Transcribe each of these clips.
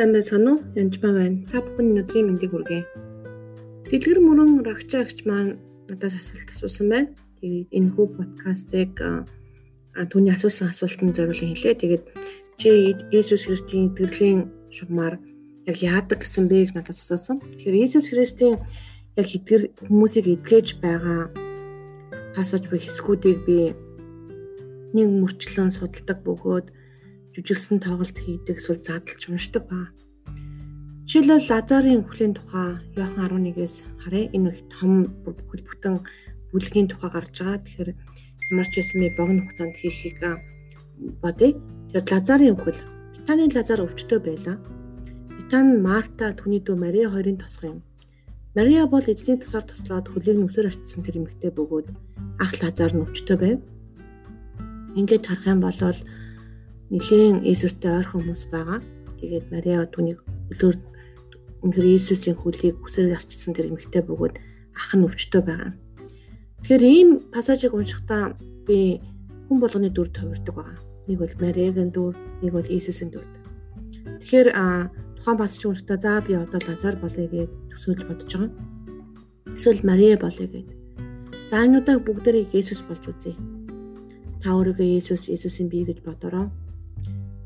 Сайн байцгаана уу? Янжмаа байна. Та бүхэн өнөөдрийн мэндийг хүргэе. Дэлгэр мөрөн рагчаа агч маань надаас асуулт асуусан байна. Тэгээд энэ хүү подкастыг түүний асуусан асуултанд зориулан хэлээ. Тэгээд чи Иесус Христийн итгэлийн шугамар яг яадаг гэсэн бэ гэж надаас асуусан. Тэгэхээр Иесус Христийн яг итгэр хүмүүсийг эдгэж байгаа пассаж буй хэсгүүдийг би нэг мөрчлөн судалдаг бөгөөд жүжилсэн тоглолт хийдэг эсвэл задлж уншдаг ба. Жишээлбэл Лазарын үхлийн тухай Иохан 11-ээс харъя. Энэ их том бүхэл бүтэн бүлгийн тухай гарч байгаа. Тэгэхээр ямар ч юм богино хугацаанд хийхийг бодъё. Тэгэхээр Лазарын үхэл Битаны Лазар өвчтөй байлаа. Битан Марта түүний дүү Мари хоёрын тосгоо юм. Мария бол эзний тусаар туслаад хөлийг нүсэр ачсан тэр эмэгтэй бөгөөд ах Лазар нь өвчтөй байв. Ингээд харах юм бол нэгэн Иесустэй ойрхон хүмүүс байгаа. Тэгээд Мариа түүнийг өлөөр үнээр Иесусийн хөлийг үсээр арчсан тэр эмэгтэй бөгөөд ах нь өвчтөй байгаа. Тэгэхээр ийм пассажийг уншихдаа би хүн болгоны дүр товирдог байгаа. Нэг бол Мариагийн дүр, нэг бол Иесусийн дүр. Тэгэхээр тухайн пассаж уншихдаа за би одоо Лазар болъё гэж төсөөлж бодож байгаа. Эсвэл Мария болъё гэд. За энүүдээ бүгдээрээ Иесус болж үзье. Та өөрийгөө Иесус, Иесусийн бие гэж бодороо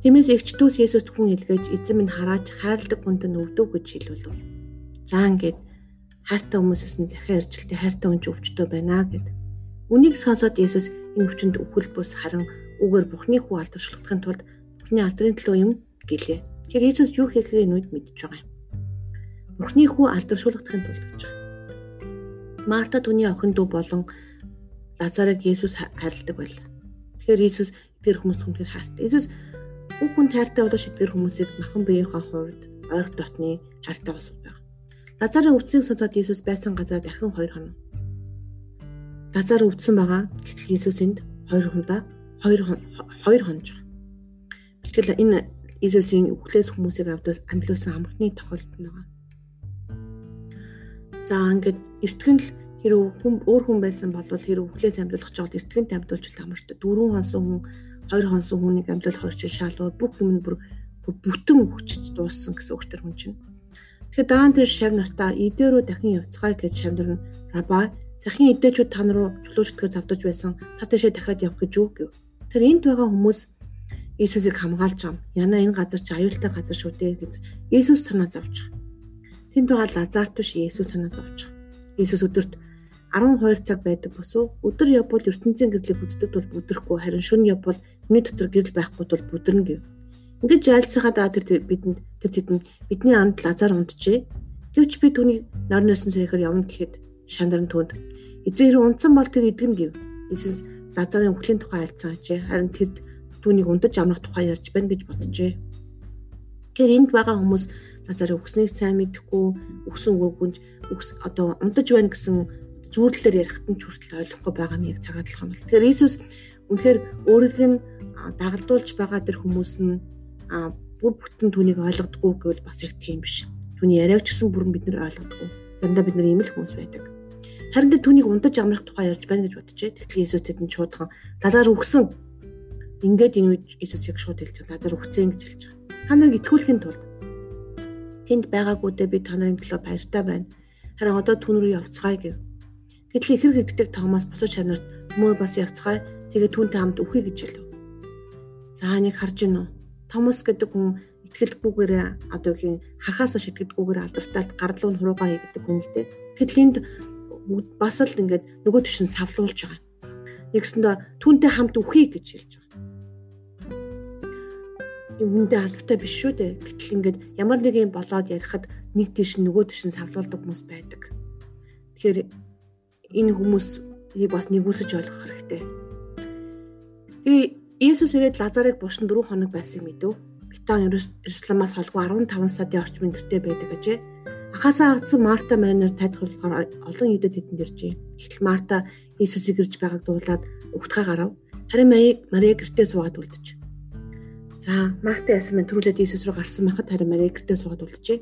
Тиймээс эгч дүүс Есүс хүн илгээж эзэн минь хараач хайрладаг хүнд нь өвдөв гэж хэлвэлв. За ингээд хайртай хүмүүсээс нь захиа иржилтээ хайртай хүн ч өвчтөө байна гэд. Үнийг сонсоод Есүс энэ өвчнөд өвхөл бус харан үгээр Бурхны хүү алдаршуулахын тулд Бурхны алдрын төлөө юм гэлээ. Тэр Есүс юу хийхээ нүд мэдж байгаа юм. Бурхны хүү алдаршуулахын тулд гэж байгаа. Марта түүний охин дүү болон Лазарыг Есүс хайрладаг байлаа. Тэгэхээр Есүс тэр хүмүүс хүнхээр хайртай. Есүс Бүх хүн хайртай болоо шидгэр хүмүүсийг махан биеийнхээ хувьд ойр дотны хайртай болсон байна. Лазарын өвцнийг сонсоод Иесус байсан газар дахин хоёр хоног. Лазар өвдсөн байгаа. Гэтэл Иесус энд хоёр хондоо хоёр хоёр хонож. Бэлтгэл энэ Иесусийн үхлээс хүмүүсийг амьлуулсан амрахны тохиолдол байгаа. За ингээд эртгэн л хэрэг хүн өөр хүн байсан бол хэрэг үхлээс амьлуулах жоод эртгэн амьдуулж амарч дөрвөн хонсон хүн хоёр хонсон хүнийг амьдлах орчин шалгуур бүх юм бүр бүтэн өгчөж дууссан гэсэн үг төр хүн чинь. Тэгэхээр даан тэр шав нартаа идээрөө дахин явцгаая гэж шавнар нь раба захин идээчүүд та нар руу чулуужтгээ завдаж байсан та тийшээ дахиад явах гэж юу гэв. Тэр энд байгаа хүмүүс Иесусыг хамгаалж байгаа юм. Яна энэ газар чи аюултай газар шүү дээ гэж Иесус санаа байгаа. Тэнд байгаа Лазарт биш Иесус санаа байгаа. Иесус өдөрт 12 цаг байдаг босуу өдөр явбал ертөнцийн гэрлийг үздэг тул бүдрэхгүй харин шөнө явбал хүний дотор гэрэл байхгүй тул бүдэрнэ гэв. Ингээд жайлсахаа даа тэр бидэнд тэр тэдэнд бидний анд лазар унтжээ. Гэвч би түүнийг нойрноос нь сэрэхээр явна гэхэд шандарн түнд эзэн хэрэг унтсан бол тэр эдгэн гэв. Иесус лазарын өхлийн тухай альцсан ажээ. Харин тэр түүнийг унтаж амрах тухай ярьж байна гэж боджээ. Тэгэхээр энд байгаа хүмүүс лазарын өгснийг сайн мэдэхгүй, өгсөн үгүйгүнж одоо унтаж байна гэсэн зүүрлэлээр ярихт нь ч хүртэл ойлгохгүй байгаа юм яг цагаад л юм бол. Тэгэхээр Иесус үнэхээр өөрийг нь дагалдуулж байгаа тэр хүмүүс нь бүр бүтэн түүнийг ойлгодгүй гэвэл бас яг тийм биш. Түүний яриаг ч гэсэн бүрэн бид нар ойлгодгүй. Заримдаа бид нар ийм л хүмүүс байдаг. Харин тэ түүнийг унтаж амрах тухай ярьж байна гэж бодчихээ. Тэгэхээр Иесус тэдэнд шуудхан Лазар үгсэн. Ингээд энэ үед Иесус яг шууд хэлж. Лазар үгцэн гэж хэлж байгаа. Та нарыг итгүүлэхийн тулд тэнд байгаагүйдээ би та нарын төлөө баяртай байна. Харин одоо түн рүү явцгаая гэв. Гэтэл ихэр хэгддэг Томас босож чанарт мөр бас явцгаая. Тэгээ түүнтэй хамт үхье гэж хэлв. За нэг харж гинөө. Томас гэдэг хүн итгэлгүйгээр одоо юу харахаас шитгэдэггүйгээр алдартай гарлуу нь хуруугаа хийгдэг хүн л дээ. Гэтэл энд бас л ингээд нөгөө төшин савлуулж байгаа. Нэгсэндээ түүнтэй хамт үхье гэж хэлж байгаа. Юм хүндээ албатай биш шүү дээ. Гэтэл ингээд ямар нэг юм болоод ярихад нэг тийш нөгөө тийш савлуулдаг хүмүүс байдаг. Тэгэхээр энэ хүмүүсийг бас нэгүсэж ойлгох хэрэгтэй. Тэгээ Иесус ирээд Лазарыг бушин 4 хоног байсан мэдв. Битан Иерусалимаас холгүй 15 сарын орчим өндөртэй байдаг гэжээ. Ахаасаа агцсан Марта Маринер тайлхуулахаар олон юдэд тэдэнд иржээ. Гэтэл Марта Иесусыг ирж байгааг дуулаад угтгаа гарав. Харин Мария гэртээ суугаад үлдэж. За, Марта яасан мэн төрүүлээд Иесус руу гарсан байхад харин Мария гэртээ суугаад үлджээ.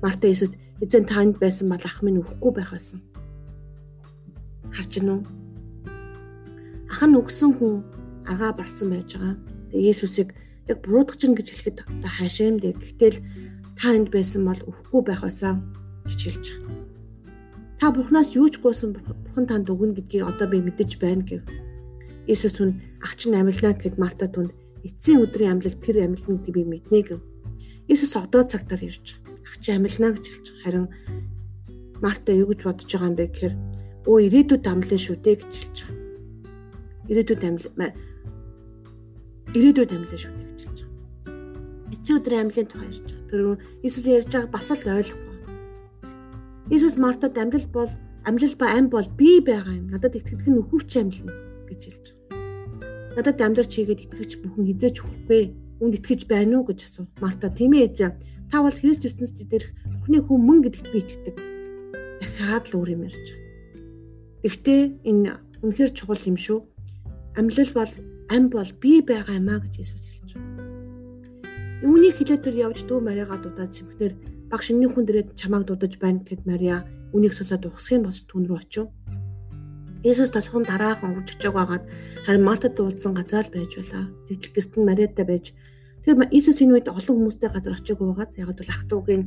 Марта Иесус эзэн танд байсан бол ах минь өөхгүй байх байсан харж гинүү. Ах нь өгсөн хүн агаа барсан байж байгаа. Тэгээ Есүсийг яг буруудах чинь гэж хэлэхэд одоо хаашаа юм дээ. Гэтэл та энд байсан бол өөхгүй байх байсан гэж хэлж байгаа. Та Бурханаас юу ч гуйсан Бурхан танд өгнө гэдгийг одоо би мэдэж байна гэв. Иесус түн ах чинь амьлнаа гэд Марта түнд эцсийн өдрийн амьлал тэр амьлныг би мэднэ гэв. Иесус одоо цагтаар ирж. Ах чинь амьлнаа гэж хэлж. Харин Марта юу гэж бодож байгаа юм бэ гэхээр өө ирээдүйд амлан шүү дээ гэж хэлж байгаа. Ирээдүйд амлан ирээдүйд амлан шүү дээ гэж хэлж байгаа. Эцсийн өдрийн амьлын тухай ярьж байгаа. Тэр Иесус ярьж байгааг бас л ойлгохгүй Иесус Мартад амьдрал бол амьдрал ба ам бол би байгаа юм. Надад итгэдэг нь өхөвч амьлна гэж хэлж байгаа. Надад амьдрал чигээд итгэж бүхэн хизээч үхгүй. Үнд итгэж байна уу гэж асуув. Марта тийм ээ эзэн. Та бол Христ ертөнцид дээрх Бурхны хүмүүн гэдэгт би итгэдэг. Дахиад л өөр юм ярьж байгаа. Гэхдээ энэ үнэхэр чухал юм шүү. Амьлал бол ам бол би байгаа юм а гэж Иесус хэлж байгаа. Үүнийг хэлээд тэр явж дүү Мариагаа дуудаад сэмхнэр баг шинний хүн дээрээ чамааг дуудаж байна гэд Мария үнийг сосоод ухсхийн бос түн рүү очив. Есүс тасхан дараахан үржиж байгаад харин Мартад уулзсан газар л байж байлаа. Тэгтэл гэрт нь Мариатай байж тэр Иесус энэ үед олон хүмүүстэй газар очиж байгаад яг бол ах トゥ угийн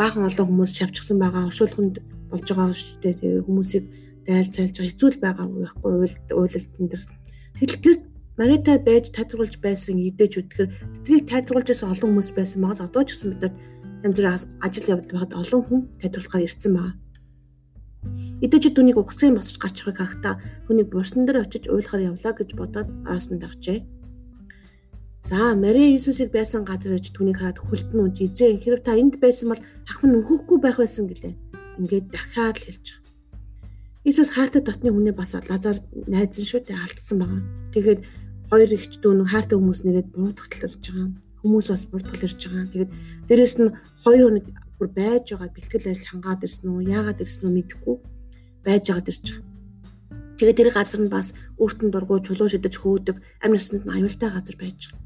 баахан олон хүмүүс шавчсан байгаа оршуулганд болж байгаа дээ. Тэр хүмүүсийг daйл цайлж хэцүүл байгаа байхгүй уйлалтын дээр. Тэгэл гэрт Мариатай байж тайлбарлаж байсан эвдэж үтгэр тэднийг тайлбарлаж байсан олон хүмүүс байсан магас одоо ч гэсэн бид нар янз бүрийн ажил явуулж байхад олон хүн тайлбарлахаар ирсэн байна. Эдэж түүнийг угсгийн босч гарч байгааг харахтаа түүнийг бурсан дээр очиж уйлахаар явлаа гэж бодоод араас нь дагчээ. За Мари Иесусыг байсан газар иж түүнийг хараад хүлтэн унж эзэн хэрв та энд байсан бол ах минь өнхөхгүй байх байсан гэлээ. Ингээд дахиад л хэлж. Иесус хайртай дотны хүнээ бас Лазар найзан шүү дээ алдсан байгаа. Тэгээд хоёр ихч дүү хайртай хүмүүс нэрэд буутгалталж байгаа хүмүүс бас бурдгал ирж байгаа. Тэгээд дээрэс нь хоёр хоног бүр байж байгаа бэлтгэл ажил хангаад ирсэн үү, яагаад ирсэн үү мэдэхгүй байж байгаад ирж байгаа. Тэгээд тэр газар нь бас өөртөө дургуй чулуу шидэж хөөдөг амь насанд нь аюултай газар байж байгаа.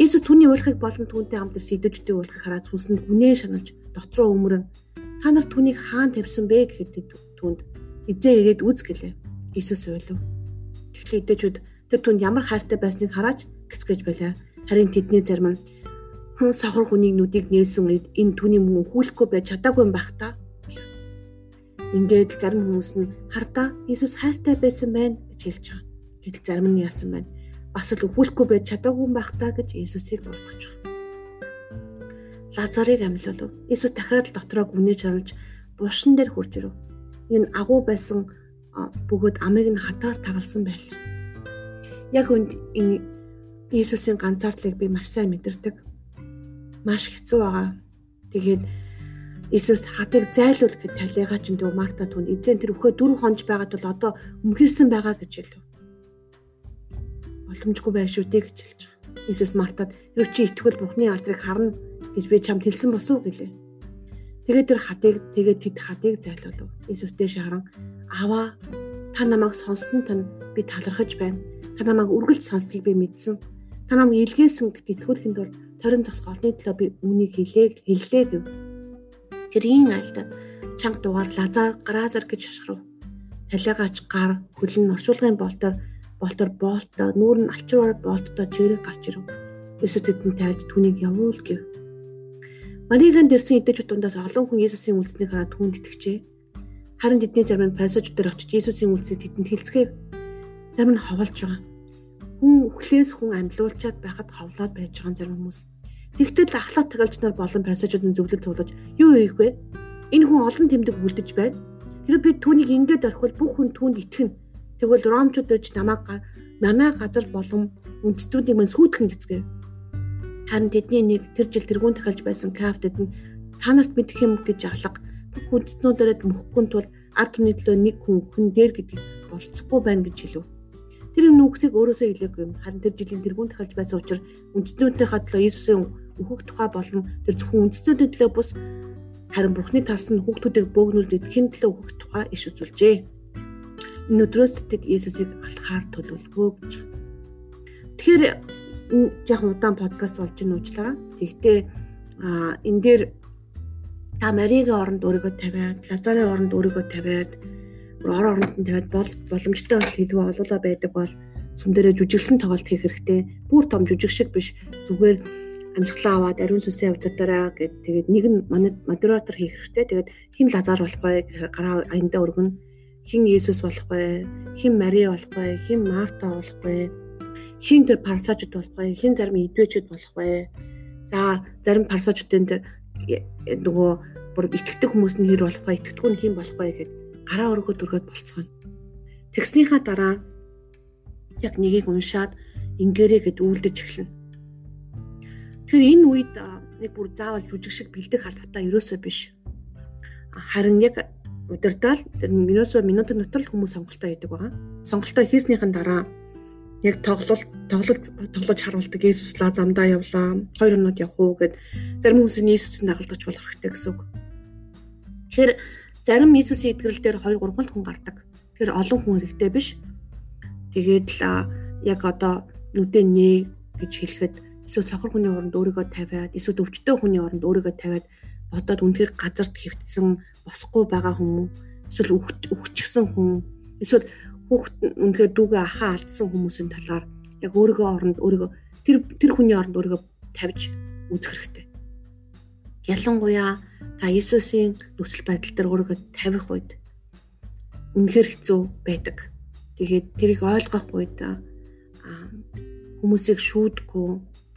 Иесус түүний уйлахыг болон түүнтэй хамт ирсэн идэвчтэй уйлахыг хараад сүнсэнд гүнээ шаналж дотроо өмөрөн та нар түүнийг хаан тавьсан бэ гэхэд түүнд эзээ ирээд үз гэлээ. Иесус уйлав. Тэгэхээр идэвчүүд тэр түнд ямар хайртай байсныг хараад гисгэж байлаа. Харин тэдний зарим нь хүн сохор хүнийг нүдийг нээсэн энэ түүний мөн хүлэхгүй байж чадаагүй байх та. Ингээд зарим хүмүүс нь хардаа Иесус хайртай байсан байна гэж хэлж байгаа. Гэтэл зарим нь яасан байна? Бас л өхүүлэхгүй байж чадаагүй байх та гэж Иесусыг бурдгаж байгаа. Лазарыг амьлуулв. Иесус дахиад л дотроо гүнээ чаналж булшин дээр хурж ирв. Энэ агуу байсан бөгөөд амыг нь хатаар тагалсан байлаа. Яг үнд энэ Иесусийн ганцаардлыг би маш сайн мэдэрдэг. Маш хэцүү байгаа. Тэгээд Иесус хатыг зайлуул гэхэд талигаа чинь дөө Марта түнд эзэн тэр өхөө дөрөв хонж байгаад бол одоо өмхирсэн байгаа гэж хэлв. Боломжгүй байх шүү дээ гэж хэлж байгаа. Иесус Мартад "Юу чи итгэл Бурхны алдрыг харна гэж би чамд хэлсэн босов" гэлээ. Тэгээд тэр хатыг тэгээд тэд хатыг зайлуулв. Иесус дэше харан "Аваа та намайг сонссон тань би талархаж байна. Та намайг үргэлж сонсдгийг би мэдсэн Та намайг илгээсэн гэдэгт итгүүлэхэд бол торин зогс голны төлөө би үнийг хэлээ хэллээ гэв. Тэрийн айлдаад чанга дугаар лазар гараалар гэж шашхрав. Талиагаач гар хөлн оршуулгын болтоор болтоор боолтоо нүүр нь алчуугаар боолттой чирэг гарч ирв. Есүс тэдэнд тайлж түүнийг явуул гэв. Мариган дэрсэн идэвчүүд дундаас олон хүн Есүсийн үлдсэнийг хараад түүнд итгэжээ. Харин тэдний зарим нь фарисеучдод очиж Есүсийн үлдсийг тэдэнд хэлцгээв. Зарим нь ховолж байгаа хүн өхлөөс хүн амьлуулчаад байхад ховлоод байж байгаа зарим хүмүүс. Тэгтэл ахлах тагалж нар болон пассажуудын зөвлөл цуглаж юу хийх вэ? Энэ хүн олон тэмдэг үлдэж байна. Хэрэг би түүнийг ингээд орхивол бүх хүн түүнд итгэнэ. Тэгвэл ромчууд ирж намайг манай газар болон үндэстнүүдийн мань сүйтгэн гэцгээв. Харин тэдний нэг тэр жил тэргүүн тахалж байсан кафтед нь та нарт мэдэх юм гэж алга бүх үндэстнүүдээрээ мөхгүй тул ард түмний төлөө нэг хүн хүн дээр гэдэг болцохгүй байна гэж хэлв. Тэр юм нүгсийг өөрөөсөө хэлээгүй юм. Харин тэр жилийн тэргүүн тахалж байсан учраас үндэстнүүдийнхаа төлөө Иесусийн өөхөх тухай болон тэр зөвхөн үндэстнүүдийн төлөө бус харин Бурхны тарсан хүүхдүүдийг бөөгнүүл эдхийн төлөө өөхөх тухай иш үзүүлжээ. Энэ өдрөөс тэд Иесусыг алхаар төлөвлөвөө гэж. Тэгэхээр яг удаан подкаст болж ийн уучлаарай. Тэгтээ энэ дээр та Маригийн оронд өөрийгөө тавиад, Лазарын оронд өөрийгөө тавиад ор оронд нь тавиад бол боломжтой бол хэлвэ олуулаа байдаг бол сүм дээрээ жүжигсэн тоглолт хийх хэрэгтэй. Бүр том жүжиг шиг биш. Зүгээр амьсгалаа аваад ариун сүнсээ удирдаараа гэд тэгээд нэг нь модератор хийх хэрэгтэй. Тэгээд хин Лазар болох бай гараа аянда өргөн хин Есүс болох бай, хин Мари болох бай, хин Марта болох бай, хин тэр парсажууд болох бай, хин зарим идвэчүүд болох бай. За зарим парсажуудын тэр нөгөө бүр итгэдэг хүмүүс нь хэр болох бай, итгэдэггүй нь хин болох бай гэхэд гараа өргөд өргөд болцгоно. Тэгснийхаа дараа яг нэгийг уншаад ингээрээ гэд үйлдэж эхэлнэ. Тэгэхээр энэ үед нэг бүр заавал жүжиг шиг бэлдэх албатай ерөөсөө биш. Харин яг удирдаал тэр минутын дотор л хүмүүс сонголтоо хийдэг байгаа. Сонголтоо хийснийхэн дараа яг тоглолт тоглож тоглож харуулдаг Есүслаа замдаа явлаа. Хоёр өнөд явах уу гэд зарим хүмүүс нь Есүсийн дагалдаж болох хэрэгтэй гэсэн үг. Тэгэхээр зарим Есүсийн эдгэрэл дээр 2 3 хүн гардаг. Тэгэхээр олон хүн хэрэгтэй биш. Тэгээд л яг одоо нүдэ нээ гэж хэлэхэд эсвэл сохор хүний оронд өөрийгөө тавиад эсвэл өвчтөе хүний оронд өөрийгөө тавиад бодоод үнэхээр газарт хөвтсөн босхгүй байгаа хүмүүс эсвэл өвчгсөн хүн эсвэл хүүхэд үнэхээр дүүгээ ахаа алдсан хүмүүсийн талаар яг өөрийгөө оронд өөрийгөө тэр тэр хүний оронд өөрийгөө тавьж үзэх хэрэгтэй. Ялангуяа та Иесусийн нөхцөл байдал дээр өөрийгөө тавих үед үнэхээр хэцүү байдаг. Тэгээд тэрийг ойлгох үед хүмүүсийг шүүдгүй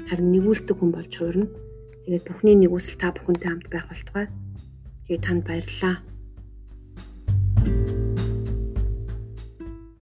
харин нэгүүлсдэг хүн болж хуурна. Тэгээд Бурхны нэгүсэл та бүхэнтэй хамт байх болтугай. Тэгээд танд баярлалаа.